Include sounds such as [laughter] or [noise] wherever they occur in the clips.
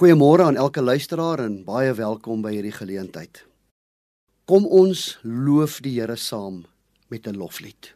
Goeiemôre aan elke luisteraar en baie welkom by hierdie geleentheid. Kom ons loof die Here saam met 'n loflied.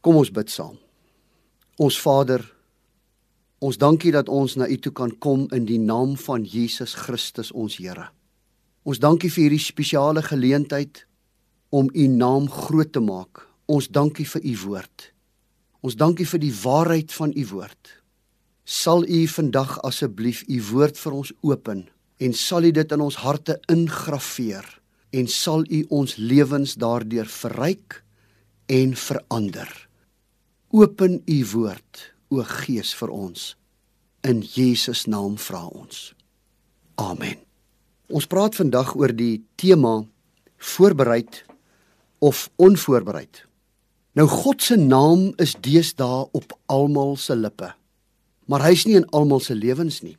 Kom ons bid saam. Ons Vader, ons dankie dat ons na U toe kan kom in die naam van Jesus Christus ons Here. Ons dankie vir hierdie spesiale geleentheid om U naam groot te maak. Ons dankie vir U woord. Ons dankie vir die waarheid van U woord. Sal U vandag asseblief U woord vir ons open en sal U dit in ons harte ingraveer en sal U ons lewens daardeur verryk en verander. Open u woord, o Gees vir ons. In Jesus naam vra ons. Amen. Ons praat vandag oor die tema voorbereid of onvoorbereid. Nou God se naam is deesdae op almal se lippe. Maar hy's nie in almal se lewens nie.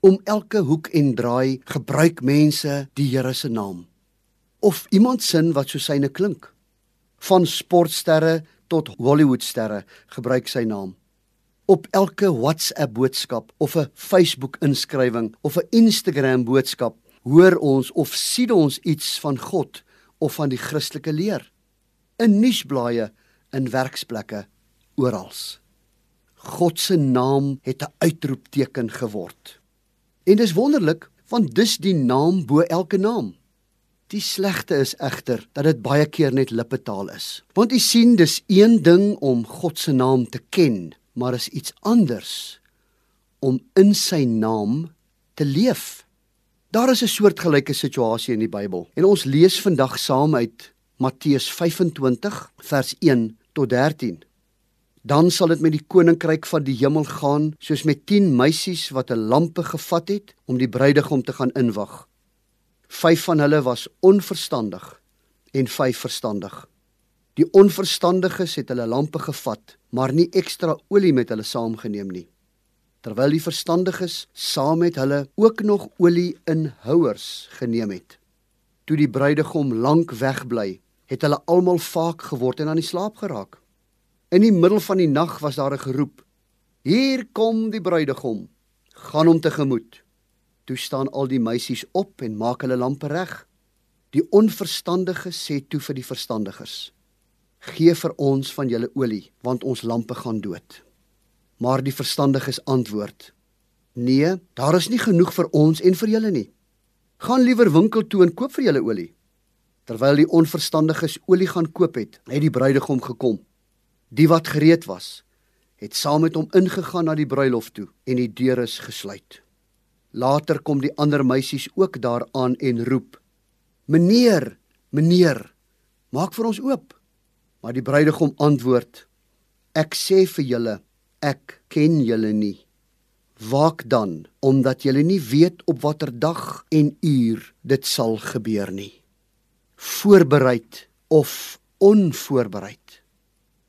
Om elke hoek en draai gebruik mense die Here se naam. Of iemand sin wat so syne klink. Van sportsterre tot Hollywoodsterre gebruik sy naam. Op elke WhatsApp boodskap of 'n Facebook inskrywing of 'n Instagram boodskap hoor ons of sien ons iets van God of van die Christelike leer. In nuusblaaie, in werksplekke, oral. God se naam het 'n uitroepteken geword. En dis wonderlik, want dis die naam bo elke naam. Die slegte is egter dat dit baie keer net lippetaal is. Want u sien dis een ding om God se naam te ken, maar is iets anders om in sy naam te leef. Daar is 'n soortgelyke situasie in die Bybel en ons lees vandag saam uit Matteus 25 vers 1 tot 13. Dan sal dit met die koninkryk van die hemel gaan soos met 10 meisies wat 'n lampe gevat het om die bruidegom te gaan inwag. Vyf van hulle was onverstandig en vyf verstandig. Die onverstandiges het hulle lampe gevat, maar nie ekstra olie met hulle saamgeneem nie. Terwyl die verstandiges saam met hulle ook nog olie in houers geneem het. Toe die bruidegom lank wegbly, het hulle almal vaak geword en aan die slaap geraak. In die middel van die nag was daar 'n geroep: "Hier kom die bruidegom, gaan hom tegemoet." Toe staan al die meisies op en maak hulle lampe reg. Die onverstandiges sê toe vir die verstandigers: "Gee vir ons van julle olie, want ons lampe gaan dood." Maar die verstandiges antwoord: "Nee, daar is nie genoeg vir ons en vir julle nie. Gaan liewer winkel toe en koop vir julle olie." Terwyl die onverstandiges olie gaan koop het, het die bruidegom gekom. Die wat gereed was, het saam met hom ingegaan na die bruilof toe en die deur is gesluit. Later kom die ander meisies ook daaraan en roep: "Meneer, meneer, maak vir ons oop." Maar die bruidegom antwoord: "Ek sê vir julle, ek ken julle nie." Waak dan, omdat julle nie weet op watter dag en uur dit sal gebeur nie. Voorbereid of onvoorbereid.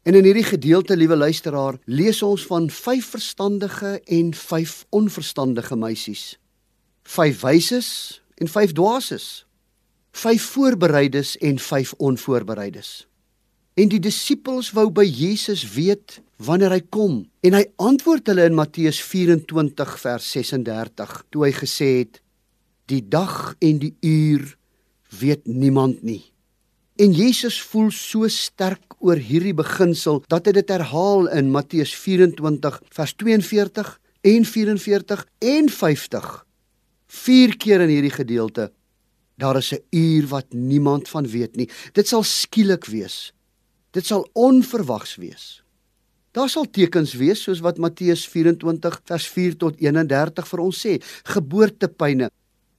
En in hierdie gedeelte, liewe luisteraar, lees ons van vyf verstandige en vyf onverstandige meisies. Vyf wyses en vyf dwaases. Vyf voorbereides en vyf onvoorbereides. En die disippels wou by Jesus weet wanneer hy kom en hy antwoord hulle in Matteus 24 vers 36 toe hy gesê het die dag en die uur weet niemand nie En Jesus voel so sterk oor hierdie beginsel dat hy dit herhaal in Matteus 24 vers 42 en 44 en 50. Vier keer in hierdie gedeelte. Daar is 'n uur wat niemand van weet nie. Dit sal skielik wees. Dit sal onverwags wees. Daar sal tekens wees soos wat Matteus 24 vers 4 tot 31 vir ons sê, geboortepyne.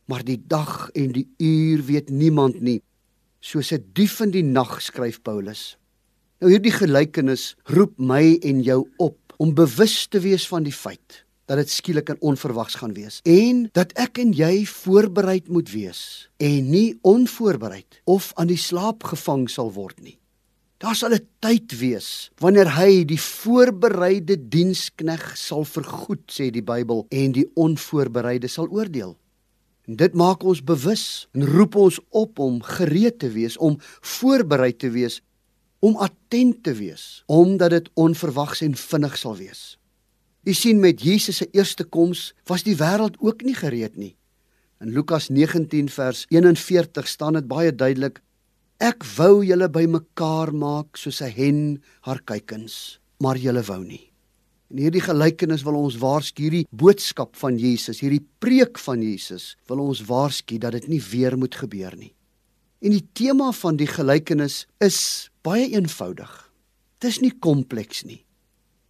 Maar die dag en die uur weet niemand nie soos 'n dief in die nag skryf Paulus. Nou hierdie gelykenis roep my en jou op om bewus te wees van die feit dat dit skielik en onverwags gaan wees en dat ek en jy voorbereid moet wees en nie onvoorbereid of aan die slaap gevang sal word nie. Daar sal 'n tyd wees wanneer hy die voorbereide dienskneg sal vergoed sê die Bybel en die onvoorbereide sal oordeel. En dit maak ons bewus en roep ons op om gereed te wees, om voorberei te wees, om attent te wees, omdat dit onverwags en vinnig sal wees. U sien met Jesus se eerste koms was die wêreld ook nie gereed nie. In Lukas 19 vers 41 staan dit baie duidelik: Ek wou julle bymekaar maak soos 'n hen haar kuikens, maar julle wou nie. In hierdie gelykenis wil ons waarsku hierdie boodskap van Jesus, hierdie preek van Jesus, wil ons waarsku dat dit nie weer moet gebeur nie. En die tema van die gelykenis is baie eenvoudig. Dit is nie kompleks nie.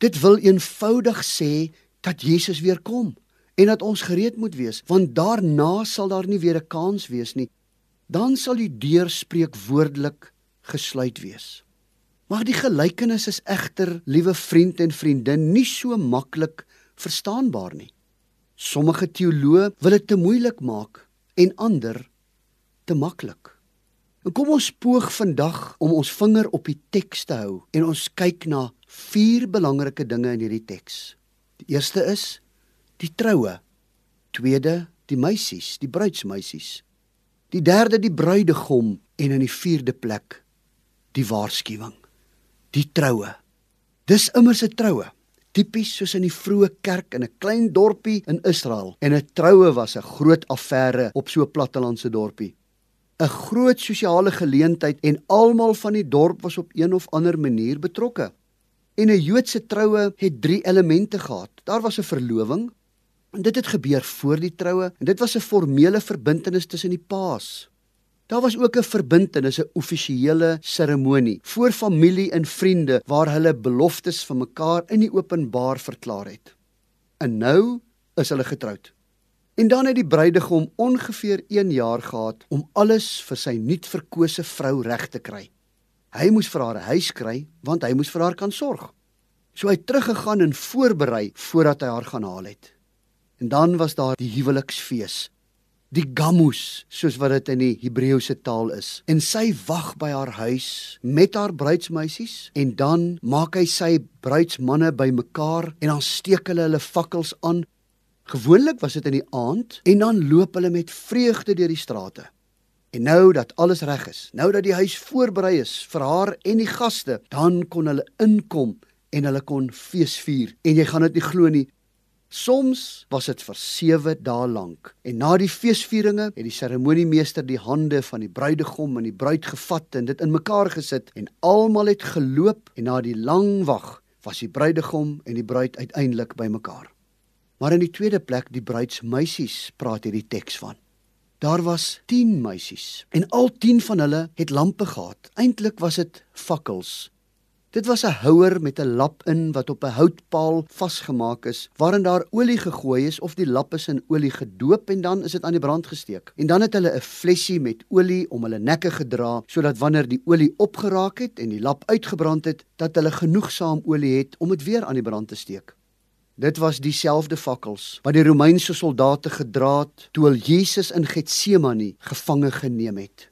Dit wil eenvoudig sê dat Jesus weer kom en dat ons gereed moet wees, want daarna sal daar nie weer 'n kans wees nie. Dan sal die deur spreek woordelik gesluit wees. Maar die gelykenis is egter, liewe vriend en vriendin, nie so maklik verstaanbaar nie. Sommige teoloë wil dit te moeilik maak en ander te maklik. En kom ons poog vandag om ons vinger op die teks te hou en ons kyk na vier belangrike dinge in hierdie teks. Die eerste is die troue. Tweede, die meisies, die bruidsmeisies. Die derde, die bruidegom en in die vierde plek die waarskuwing die troue. Dis immers 'n troue, tipies soos in die vroeë kerk in 'n klein dorpie in Israel. En 'n troue was 'n groot affære op so 'n plattelandse dorpie. 'n Groot sosiale geleentheid en almal van die dorp was op een of ander manier betrokke. En 'n Joodse troue het 3 elemente gehad. Daar was 'n verloving. En dit het gebeur voor die troue en dit was 'n formele verbintenis tussen die paas. Daar was ook 'n verbintenis, 'n offisiële seremonie voor familie en vriende waar hulle beloftes vir mekaar in die openbaar verklaar het. En nou is hulle getroud. En dan het die bruidegom ongeveer 1 jaar gehad om alles vir sy nuutverkose vrou reg te kry. Hy moes vir haar 'n huis kry want hy moes vir haar kan sorg. So hy het teruggegaan en voorberei voordat hy haar gaan haal het. En dan was daar die huweliksfees die gammus soos wat dit in die Hebreëse taal is. En sy wag by haar huis met haar bruidsmeisies en dan maak hy sy bruidsmanne bymekaar en dan steek hulle hulle fakkels aan. Gewoonlik was dit in die aand en dan loop hulle met vreugde deur die strate. En nou dat alles reg is, nou dat die huis voorberei is vir haar en die gaste, dan kon hulle inkom en hulle kon feesvier. En jy gaan dit nie glo nie, Soms was dit vir 7 dae lank. En na die feesvieringe het die seremoniemeester die hande van die bruidegom en die bruid gevat en dit in mekaar gesit en almal het geloop en na die lang wag was die bruidegom en die bruid uiteindelik bymekaar. Maar in die tweede plek die bruidsmeisies praat hierdie teks van. Daar was 10 meisies en al 10 van hulle het lampe gehad. Eintlik was dit fakkels Dit was 'n houer met 'n lap in wat op 'n houtpaal vasgemaak is, waarin daar olie gegooi is of die lap is in olie gedoop en dan is dit aan die brand gesteek. En dan het hulle 'n flessie met olie om hulle nekke gedra sodat wanneer die olie opgeraak het en die lap uitgebrand het, dat hulle genoegsaam olie het om dit weer aan die brand te steek. Dit was dieselfde fakkels wat die Romeinse soldate gedra het toe hulle Jesus in Getsemane gevange geneem het.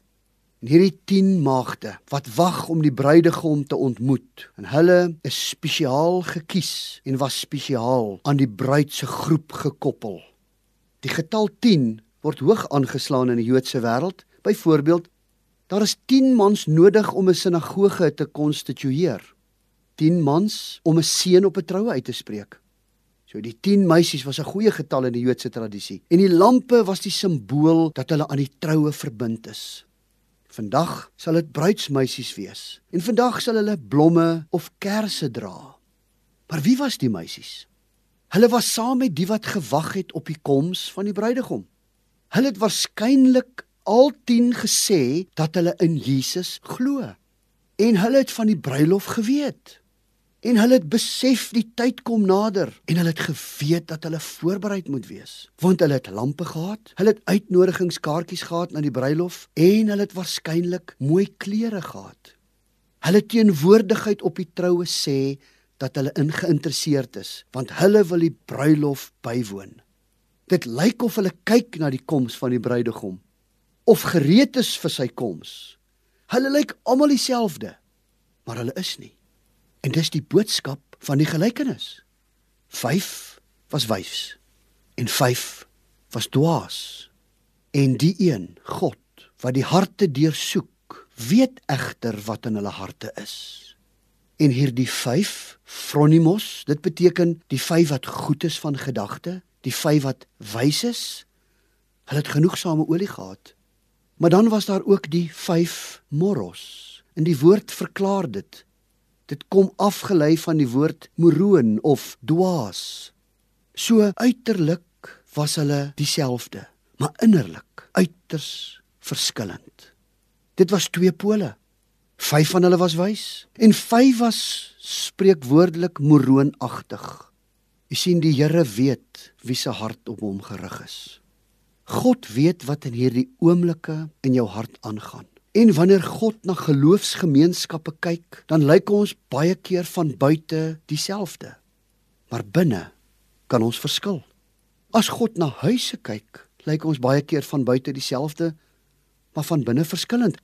En hierdie 10 maagde wat wag om die bruidegom te ontmoet, en hulle is spesiaal gekies en was spesiaal aan die bruid se groep gekoppel. Die getal 10 word hoog aangeslaan in die Joodse wêreld. Byvoorbeeld, daar is 10 mans nodig om 'n sinagoge te konstitueer. 10 mans om 'n seën op 'n troue uit te spreek. So die 10 meisies was 'n goeie getal in die Joodse tradisie. En die lampe was die simbool dat hulle aan die troue verbind is. Vandag sal dit bruidsmeisies wees en vandag sal hulle blomme of kersse dra. Maar wie was die meisies? Hulle was saam met die wat gewag het op die koms van die bruidegom. Hulle het waarskynlik al 10 gesê dat hulle in Jesus glo. En hulle het van die bruilof geweet en hulle het besef die tyd kom nader en hulle het geweet dat hulle voorbereid moet wees want hulle het lampe gehad hulle het uitnodigingskaartjies gehad na die bruilof en hulle het waarskynlik mooi klere gehad. Hulle teenwoordigheid op die troue sê dat hulle ingeïnteresseerd is want hulle wil die bruilof bywoon. Dit lyk of hulle kyk na die koms van die bruidegom of gereed is vir sy koms. Hulle lyk almal dieselfde maar hulle is nie En dis die boodskap van die gelykenis. 5 was wys en 5 was dwaas. En die een, God, wat die harte deursoek, weet egter wat in hulle harte is. En hierdie 5, phronimos, dit beteken die 5 wat goed is van gedagte, die 5 wat wys is. Hulle het genoegsame olie gehad. Maar dan was daar ook die 5 moros. En die woord verklaar dit Dit kom afgelei van die woord moroon of dwaas. So uiterlik was hulle dieselfde, maar innerlik uiters verskillend. Dit was twee pole. Vyf van hulle was wys en vyf was spreekwoordelik moroonagtig. U sien die Here weet wie se hart op hom gerig is. God weet wat in hierdie oomblikke in jou hart aangaan. En wanneer God na geloofsgemeenskappe kyk, dan lyk ons baie keer van buite dieselfde. Maar binne kan ons verskil. As God na huise kyk, lyk ons baie keer van buite dieselfde, maar van binne verskillend.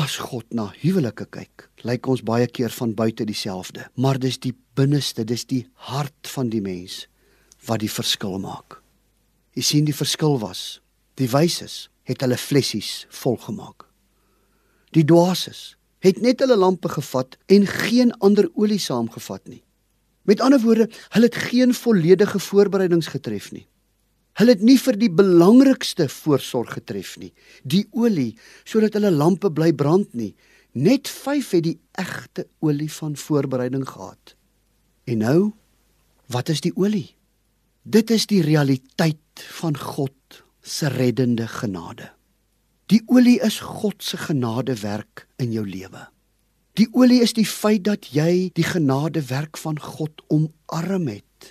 As God na huwelike kyk, lyk ons baie keer van buite dieselfde, maar dis die binneste, dis die hart van die mens wat die verskil maak. Jy sien die verskil was, die wyses het hulle flessies volgemaak. Die dwaases het net hulle lampe gevat en geen ander olie saamgevat nie. Met ander woorde, hulle het geen volledige voorbereidings getref nie. Hulle het nie vir die belangrikste voorsorg getref nie, die olie sodat hulle lampe bly brand nie. Net 5 het die egte olie van voorbereiding gehad. En nou, wat is die olie? Dit is die realiteit van God se reddende genade. Die olie is God se genadewerk in jou lewe. Die olie is die feit dat jy die genadewerk van God omarm het.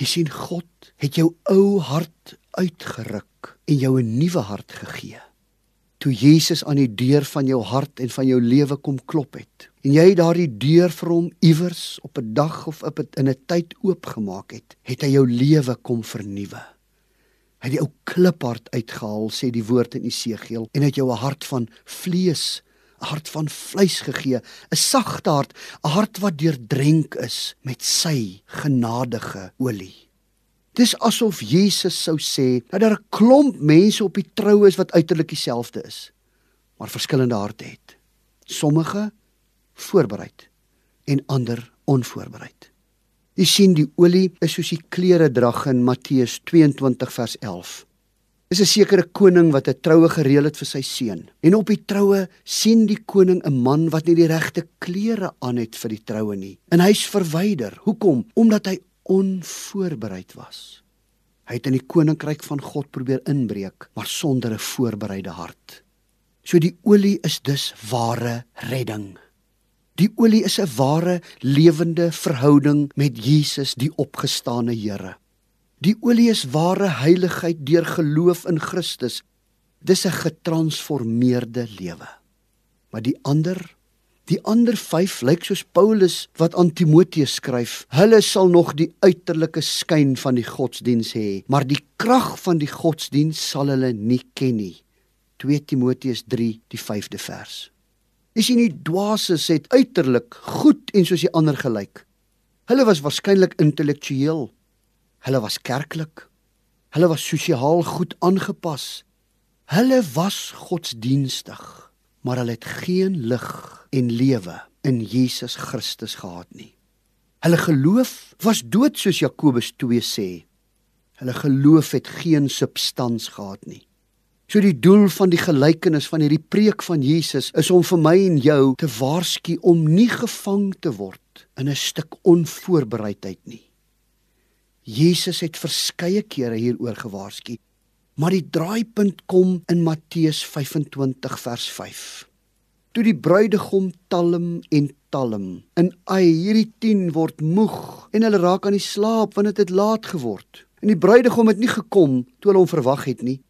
Jy sien God het jou ou hart uitgeruk en jou 'n nuwe hart gegee. Toe Jesus aan die deur van jou hart en van jou lewe kom klop het en jy daardie deur vir hom iewers op 'n dag of op 'n in 'n tyd oopgemaak het, het hy jou lewe kom vernuwe. Hy het die ou kliphart uitgehaal sê die woord in Esegiel en het jou 'n hart van vlees, 'n hart van vleis gegee, 'n sagte hart, 'n hart wat deurdrenk is met sy genadige olie. Dis asof Jesus sou sê dat daar 'n klomp mense op die troue is wat uiterlik dieselfde is, maar verskillende harte het. Sommige voorbereid en ander onvoorbereid. Jy sien die olie is soos die klere drag in Matteus 22 vers 11. Is 'n sekere koning wat 'n troue gereël het vir sy seun. En op die troue sien die koning 'n man wat nie die regte klere aan het vir die troue nie. En hy's verwyder. Hoekom? Omdat hy onvoorbereid was. Hy het in die koninkryk van God probeer inbreek, maar sonder 'n voorbereide hart. So die olie is dus ware redding. Die olie is 'n ware lewende verhouding met Jesus, die opgestane Here. Die olie is ware heiligheid deur geloof in Christus. Dis 'n getransformeerde lewe. Maar die ander, die ander 5 lyk soos Paulus wat aan Timoteus skryf. Hulle sal nog die uiterlike skyn van die godsdiens hê, maar die krag van die godsdiens sal hulle nie ken nie. 2 Timoteus 3 die 5de vers. Is jy nie dwaases het uiterlik goed en soos die ander gelyk? Hulle was waarskynlik intellektueel. Hulle was kerklik. Hulle was sosiaal goed aangepas. Hulle was godsdienstig, maar hulle het geen lig en lewe in Jesus Christus gehad nie. Hulle geloof was dood soos Jakobus 2 sê. Hulle geloof het geen substans gehad nie. So die doel van die gelykenis van hierdie preek van Jesus is om vir my en jou te waarsku om nie gevang te word in 'n stuk onvoorbereidheid nie. Jesus het verskeie kere hieroor gewaarsku, maar die draaipunt kom in Matteus 25 vers 5. Toe die bruidegom talm en talm, en ai hierdie 10 word moeg en hulle raak aan die slaap want dit het, het laat geword. En die bruidegom het nie gekom toe hulle hom verwag het nie.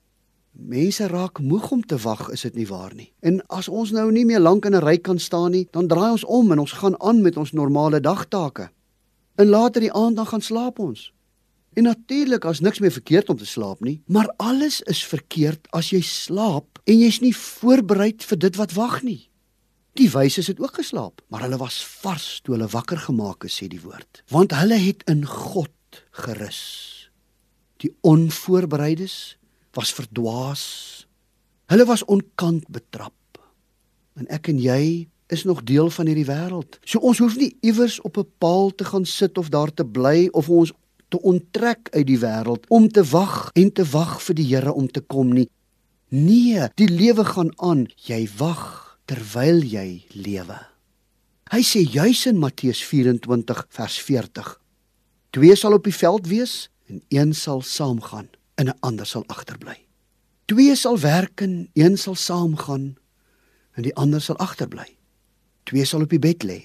Mense raak moeg om te wag, is dit nie waar nie? En as ons nou nie meer lank in 'n ry kan staan nie, dan draai ons om en ons gaan aan met ons normale dagtake. En later die aand dan gaan slaap ons. En natuurlik as niks meer verkeerd om te slaap nie, maar alles is verkeerd as jy slaap en jy's nie voorberei vir dit wat wag nie. Die wyses het ook geslaap, maar hulle was vars toe hulle wakker gemaak is, sê die woord, want hulle het in God gerus. Die onvoorbereides was verdwaas. Hulle was onkant betrap. En ek en jy is nog deel van hierdie wêreld. So ons hoef nie iewers op 'n paal te gaan sit of daar te bly of ons te onttrek uit die wêreld om te wag en te wag vir die Here om te kom nie. Nee, die lewe gaan aan. Jy wag terwyl jy lewe. Hy sê juis in Matteus 24 vers 40: Twee sal op die veld wees en een sal saamgaan en 'n ander sal agterbly. Twee sal werk en een sal saamgaan en die ander sal agterbly. Twee sal op die bed lê.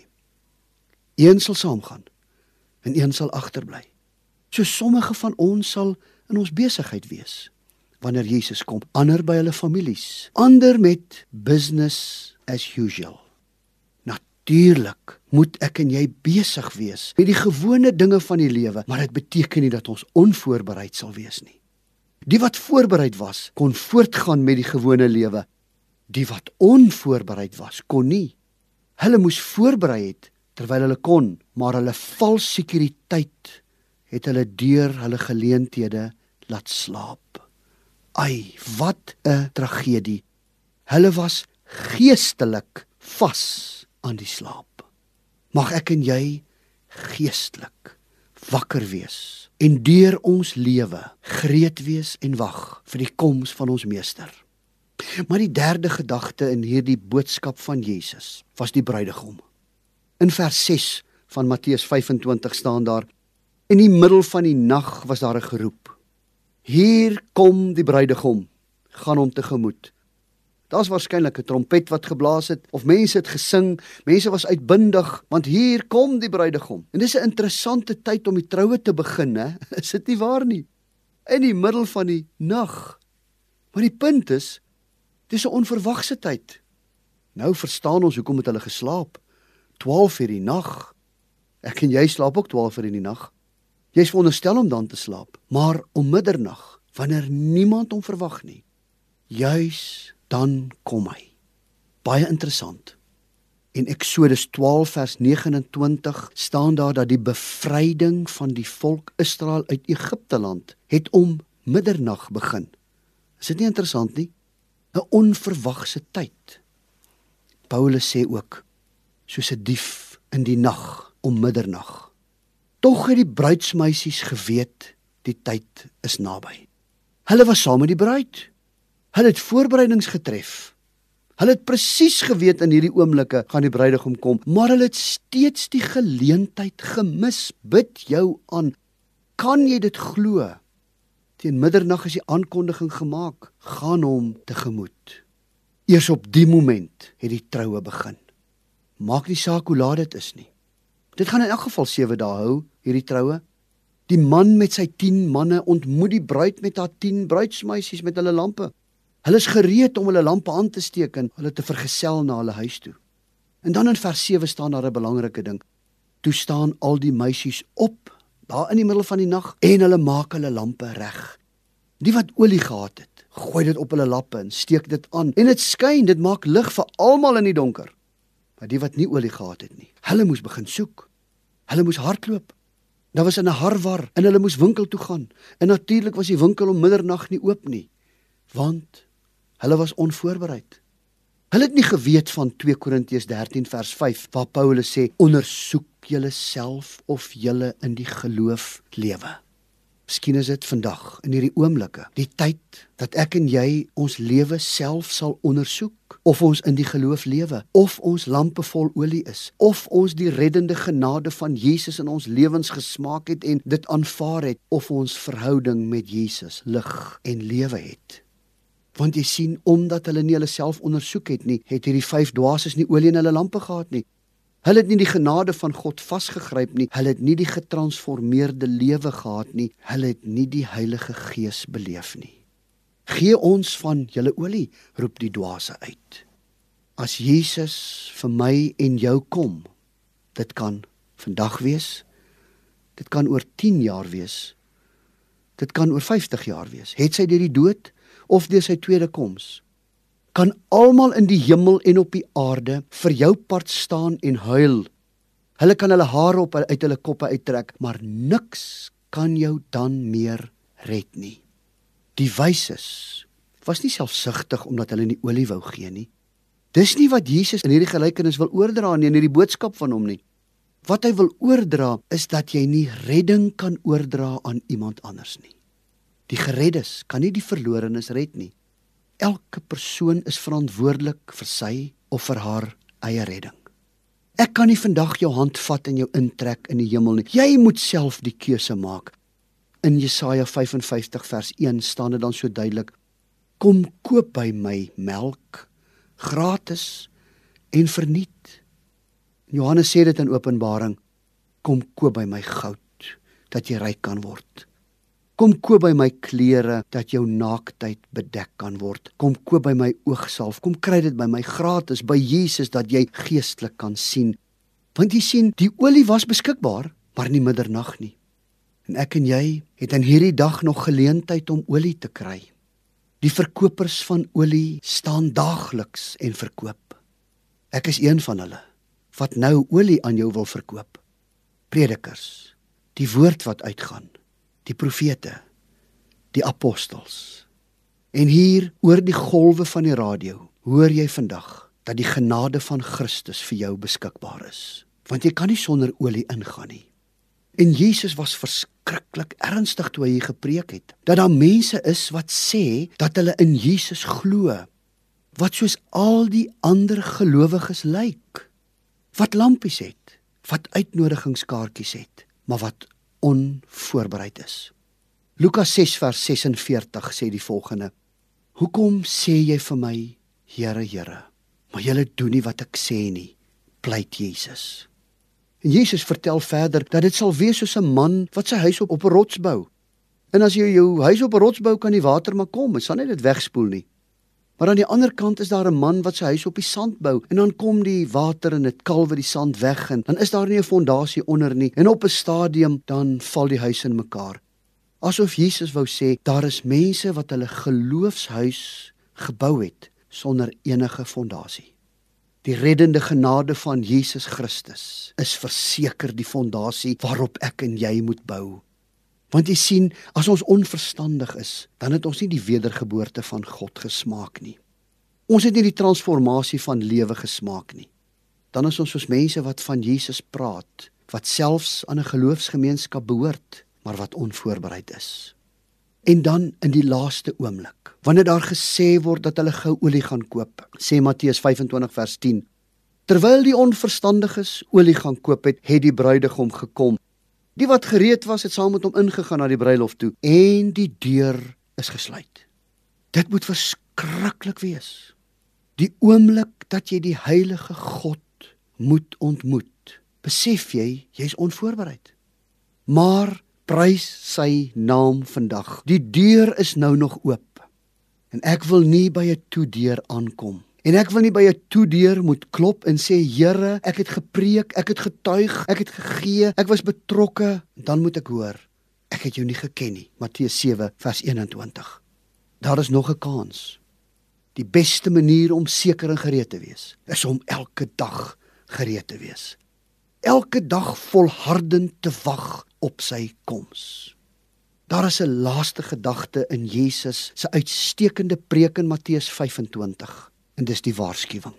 Een sal saamgaan en een sal agterbly. So sommige van ons sal in ons besigheid wees wanneer Jesus kom, ander by hulle families, ander met business as usual. Natuurlik moet ek en jy besig wees met die gewone dinge van die lewe, maar dit beteken nie dat ons onvoorbereid sal wees nie. Die wat voorbereid was, kon voortgaan met die gewone lewe. Die wat onvoorbereid was, kon nie. Hulle moes voorberei het terwyl hulle kon, maar hulle vals sekuriteit het hulle deur hulle geleenthede laat slaap. Ai, wat 'n tragedie. Hulle was geestelik vas aan die slaap. Mag ek en jy geestelik wakker wees en deur ons lewe gereed wees en wag vir die koms van ons meester. Maar die derde gedagte in hierdie boodskap van Jesus was die bruidegom. In vers 6 van Matteus 25 staan daar: In die middel van die nag was daar 'n geroep. Hier kom die bruidegom, gaan hom tegemoet. Daar's waarskynlik 'n trompet wat geblaas het of mense het gesing. Mense was uitbundig want hier kom die bruidegom. En dis 'n interessante tyd om die troue te begin, hè? [laughs] Is dit nie waar nie? In die middel van die nag. Maar die punt is, dis 'n onverwagse tyd. Nou verstaan ons hoekom het hulle geslaap. 12 uur die nag. Ek en jy slaap ook 12 uur in die nag. Jy's veronderstel om dan te slaap, maar om middernag, wanneer niemand hom verwag nie. Juis dan kom hy. Baie interessant. In Eksodus 12 vers 29 staan daar dat die bevryding van die volk Israel uit Egipte land het om middernag begin. Is dit nie interessant nie? 'n Onverwagse tyd. Paulus sê ook soos 'n dief in die nag om middernag. Tog het die bruidsmeisies geweet die tyd is naby. Hulle was saam met die bruid. Hulle het voorbereidings getref. Hulle het presies geweet in hierdie oomblikke gaan die bruidegom kom, maar hulle het steeds die geleentheid gemis. Bid jou aan. Kan jy dit glo? Teen middernag is die aankondiging gemaak. Gaan hom tegemoet. Eers op die moment het die troue begin. Maak nie saak hoe laat dit is nie. Dit gaan in elk geval 7 dae hou, hierdie troue. Die man met sy 10 manne ontmoet die bruid met haar 10 bruidsmeisies met hulle lampe. Hulle is gereed om hulle lampe aan te steek en hulle te vergesel na hulle huis toe. En dan in vers 7 staan daar 'n belangrike ding. Toe staan al die meisies op daar in die middel van die nag en hulle maak hulle lampe reg. Die wat olie gehad het, gooi dit op hulle lappe en steek dit aan. En dit skyn, dit maak lig vir almal in die donker. Maar die wat nie olie gehad het nie, hulle moes begin soek. Hulle moes hardloop. Daar was 'n harwar en hulle moes winkel toe gaan. En natuurlik was die winkel om middernag nie oop nie, want hulle was onvoorbereid. Hulle het nie geweet van 2 Korintiërs 13 vers 5 waar Paulus sê ondersoek julleself of julle in die geloof lewe. Miskien is dit vandag in hierdie oomblikke, die tyd dat ek en jy ons lewe self sal ondersoek of ons in die geloof lewe, of ons lampe vol olie is, of ons die reddende genade van Jesus in ons lewens gesmaak het en dit aanvaar het, of ons verhouding met Jesus lig en lewe het. Want jy sien, omdat hulle nie hulle self ondersoek het nie, het hierdie vyf dwaases nie olie in hulle lampe gehad nie. Hulle het nie die genade van God vasgegryp nie. Hulle het nie die getransformeerde lewe gehad nie. Hulle het nie die Heilige Gees beleef nie. Gee ons van julle olie, roep die dwaase uit. As Jesus vir my en jou kom, dit kan vandag wees. Dit kan oor 10 jaar wees. Dit kan oor 50 jaar wees. Het sy deur die dood of deur sy tweede koms? kan almal in die hemel en op die aarde vir jou part staan en huil. Hulle kan hulle hare op uit hulle koppe uittrek, maar niks kan jou dan meer red nie. Die wyses was nie selfsugtig omdat hulle nie olie wou gee nie. Dis nie wat Jesus in hierdie gelykenis wil oordra nie in hierdie boodskap van hom nie. Wat hy wil oordra is dat jy nie redding kan oordra aan iemand anders nie. Die gereddes kan nie die verlorenes red nie. Elke persoon is verantwoordelik vir sy of vir haar eie redding. Ek kan nie vandag jou hand vat en jou intrek in die hemel nie. Jy moet self die keuse maak. In Jesaja 55 vers 1 staan dit dan so duidelik: Kom koop by my melk gratis en verniet. Johannes sê dit in Openbaring: Kom koop by my goud dat jy ryk kan word. Kom koop by my klere dat jou naaktheid bedek kan word. Kom koop by my oogsalf. Kom kry dit by my gratis by Jesus dat jy geestelik kan sien. Want jy sien, die olie was beskikbaar, maar nie middernag nie. En ek en jy het in hierdie dag nog geleentheid om olie te kry. Die verkopers van olie staan daagliks en verkoop. Ek is een van hulle wat nou olie aan jou wil verkoop. Predikers, die woord wat uitgaan die profete, die apostels. En hier oor die golwe van die radio hoor jy vandag dat die genade van Christus vir jou beskikbaar is. Want jy kan nie sonder olie ingaan nie. En Jesus was verskriklik ernstig toe hy hier gepreek het dat daar mense is wat sê dat hulle in Jesus glo wat soos al die ander gelowiges lyk wat lampies het wat uitnodigingskaartjies het maar wat onvoorbereid is. Lukas 6 vers 46 sê die volgende: Hoekom sê jy vir my, Here, Here, maar jy doen nie wat ek sê nie, pleit Jesus. En Jesus vertel verder dat dit sal wees soos 'n man wat sy huis op op 'n rots bou. En as jy jou huis op 'n rots bou, kan die water maar kom, dit sal net dit wegspoel nie. Maar aan die ander kant is daar 'n man wat sy huis op die sand bou en dan kom die water en dit kalwe die sand weg en dan is daar nie 'n fondasie onder nie en op 'n stadium dan val die huis in mekaar. Asof Jesus wou sê daar is mense wat hulle geloofshuis gebou het sonder enige fondasie. Die reddende genade van Jesus Christus is verseker die fondasie waarop ek en jy moet bou. Want jy sien, as ons onverstandig is, dan het ons nie die wedergeboorte van God gesmaak nie. Ons het nie die transformasie van lewe gesmaak nie. Dan is ons soos mense wat van Jesus praat, wat selfs aan 'n geloofsgemeenskap behoort, maar wat onvoorbereid is. En dan in die laaste oomblik, wanneer daar gesê word dat hulle gou olie gaan koop, sê Matteus 25 vers 10. Terwyl die onverstandiges olie gaan koop het, het die bruidegom gekom Die wat gereed was, het saam met hom ingegaan na die bruilof toe en die deur is gesluit. Dit moet verskriklik wees. Die oomblik dat jy die heilige God moet ontmoet, besef jy jy's onvoorbereid. Maar prys sy naam vandag. Die deur is nou nog oop. En ek wil nie by 'n toedeur aankom. En ek wil nie by 'n toedeur moet klop en sê Here, ek het gepreek, ek het getuig, ek het gegee, ek was betrokke, dan moet ek hoor, ek het jou nie geken nie. Matteus 7 vers 21. Daar is nog 'n kans. Die beste manier om seker en gereed te wees, is om elke dag gereed te wees. Elke dag volhardend te wag op sy koms. Daar is 'n laaste gedagte in Jesus se uitstekende preek in Matteus 25 en dis die waarskuwing.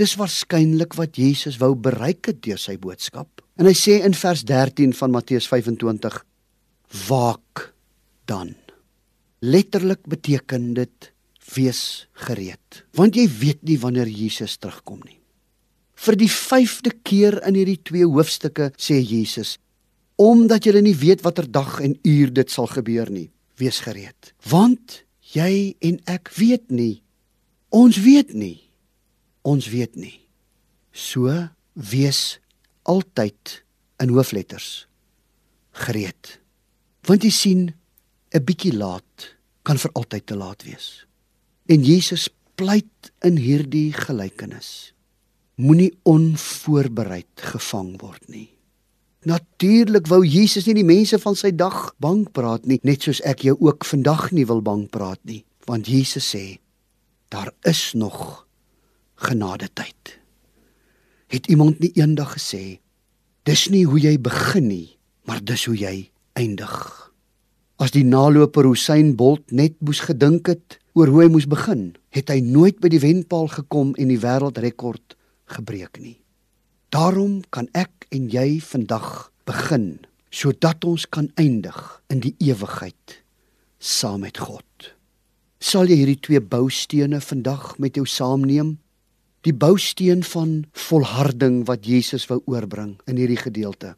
Dis waarskynlik wat Jesus wou bereik het deur sy boodskap. En hy sê in vers 13 van Matteus 25: Waak dan. Letterlik beteken dit wees gereed, want jy weet nie wanneer Jesus terugkom nie. Vir die 5de keer in hierdie twee hoofstukke sê Jesus: Omdat julle nie weet watter dag en uur dit sal gebeur nie, wees gereed. Want jy en ek weet nie. Ons weet nie. Ons weet nie. So wees altyd in hoofletters gereed. Want jy sien, 'n bietjie laat kan vir altyd te laat wees. En Jesus pleit in hierdie gelykenis moenie onvoorbereid gevang word nie. Natuurlik wou Jesus nie die mense van sy dag bang praat nie, net soos ek jou ook vandag nie wil bang praat nie, want Jesus sê daar is nog genade tyd. Het iemand nie eendag gesê dis nie hoe jy begin nie, maar dis hoe jy eindig. As die naloper Hussein Bolt net moes gedink het oor hoe hy moes begin, het hy nooit by die wenpaal gekom en die wêreldrekord gebreek nie. Daarom kan ek en jy vandag begin sodat ons kan eindig in die ewigheid saam met God. Sal jy hierdie twee boustene vandag met jou saamneem? Die bousteen van volharding wat Jesus wou oorbring in hierdie gedeelte.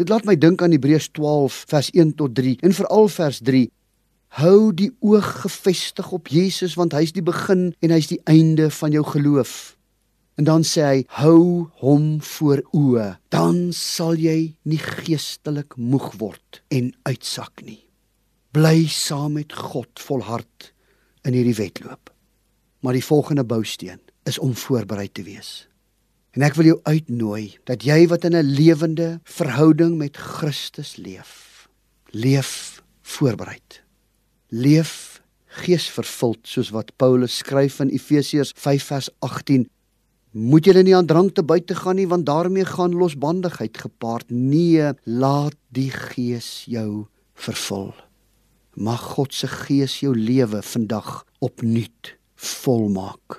Dit laat my dink aan Hebreërs 12 vers 1 tot 3 en veral vers 3. Hou die oog gefestig op Jesus want hy's die begin en hy's die einde van jou geloof. En dan sê hy: "Hou hom voor oë, dan sal jy nie geestelik moeg word en uitsak nie. Bly saam met God volhard in hierdie wedloop." Maar die volgende bousteen is om voorberei te wees. En ek wil jou uitnooi dat jy wat in 'n lewende verhouding met Christus leef, leef voorberei. Leef geesvervuld soos wat Paulus skryf in Efesiërs 5 vers 18 Moet julle nie aan drank te buite gaan nie want daarmee gaan losbandigheid gepaard. Nee, laat die Gees jou vervul. Mag God se Gees jou lewe vandag opnuut volmaak.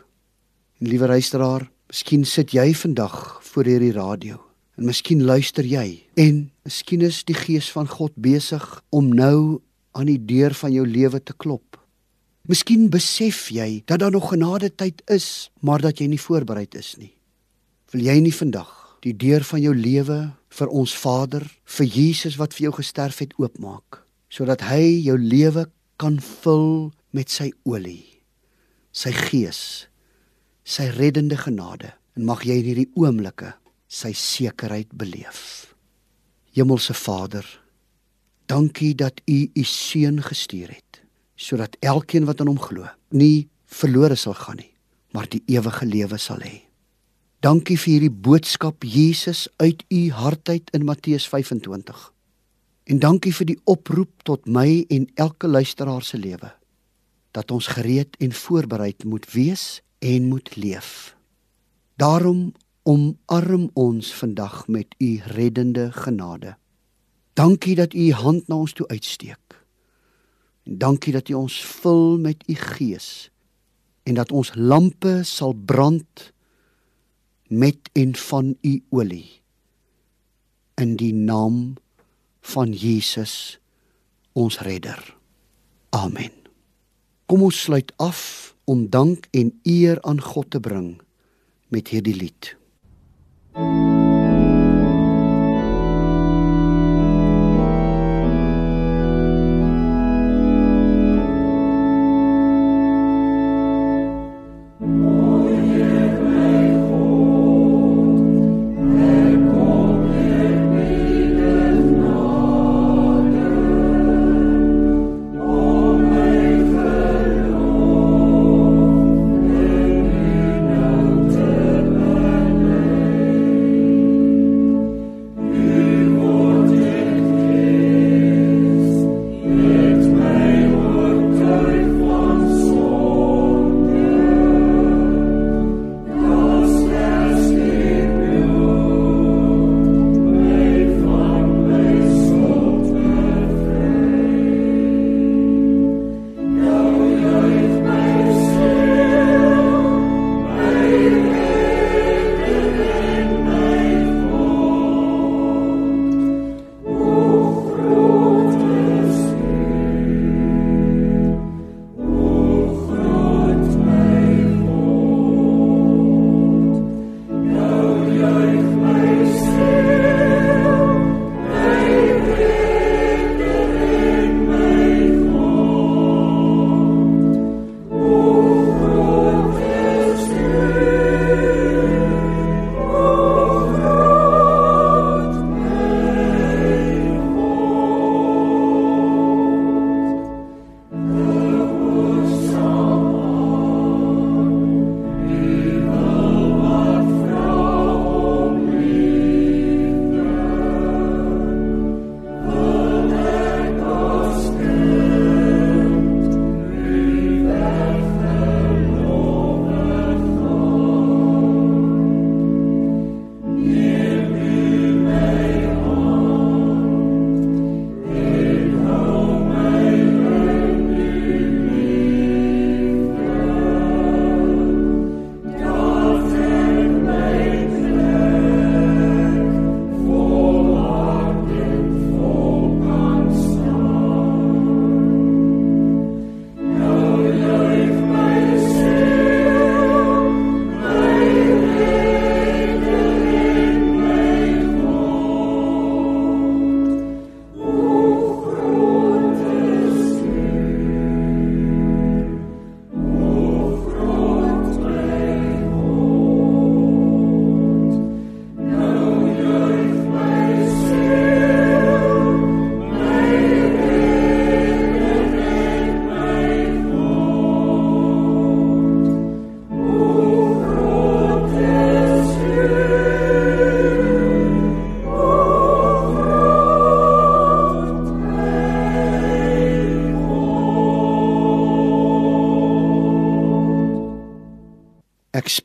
Liewe luisteraar, miskien sit jy vandag voor hierdie radio en miskien luister jy en miskien is die Gees van God besig om nou aan die deur van jou lewe te klop. Miskien besef jy dat daar nog genade tyd is, maar dat jy nie voorberei is nie. Wil jy nie vandag die deur van jou lewe vir ons Vader, vir Jesus wat vir jou gesterf het, oopmaak, sodat hy jou lewe kan vul met sy olie, sy gees, sy reddende genade en mag jy in hierdie oomblikke sy sekerheid beleef. Hemelse Vader, dankie dat U U seun gestuur het sodat elkeen wat aan hom glo nie verlore sal gaan nie, maar die ewige lewe sal hê. Dankie vir hierdie boodskap Jesus uit u hart uit in Matteus 25. En dankie vir die oproep tot my en elke luisteraar se lewe dat ons gereed en voorbereid moet wees en moet leef. Daarom omarm ons vandag met u reddende genade. Dankie dat u u hand na ons toe uitsteek. En dankie dat U ons vul met U Gees en dat ons lampe sal brand met en van U olie. In die naam van Jesus ons redder. Amen. Kom ons sluit af om dank en eer aan God te bring met hierdie lied. Thank you.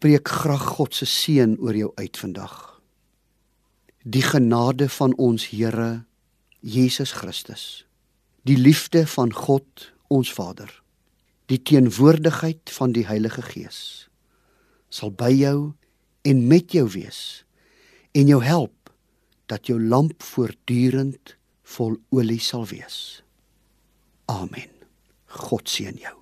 Spreek graag God se seën oor jou uit vandag. Die genade van ons Here Jesus Christus, die liefde van God ons Vader, die teenwoordigheid van die Heilige Gees sal by jou en met jou wees en jou help dat jou lamp voortdurend vol olie sal wees. Amen. God seën jou.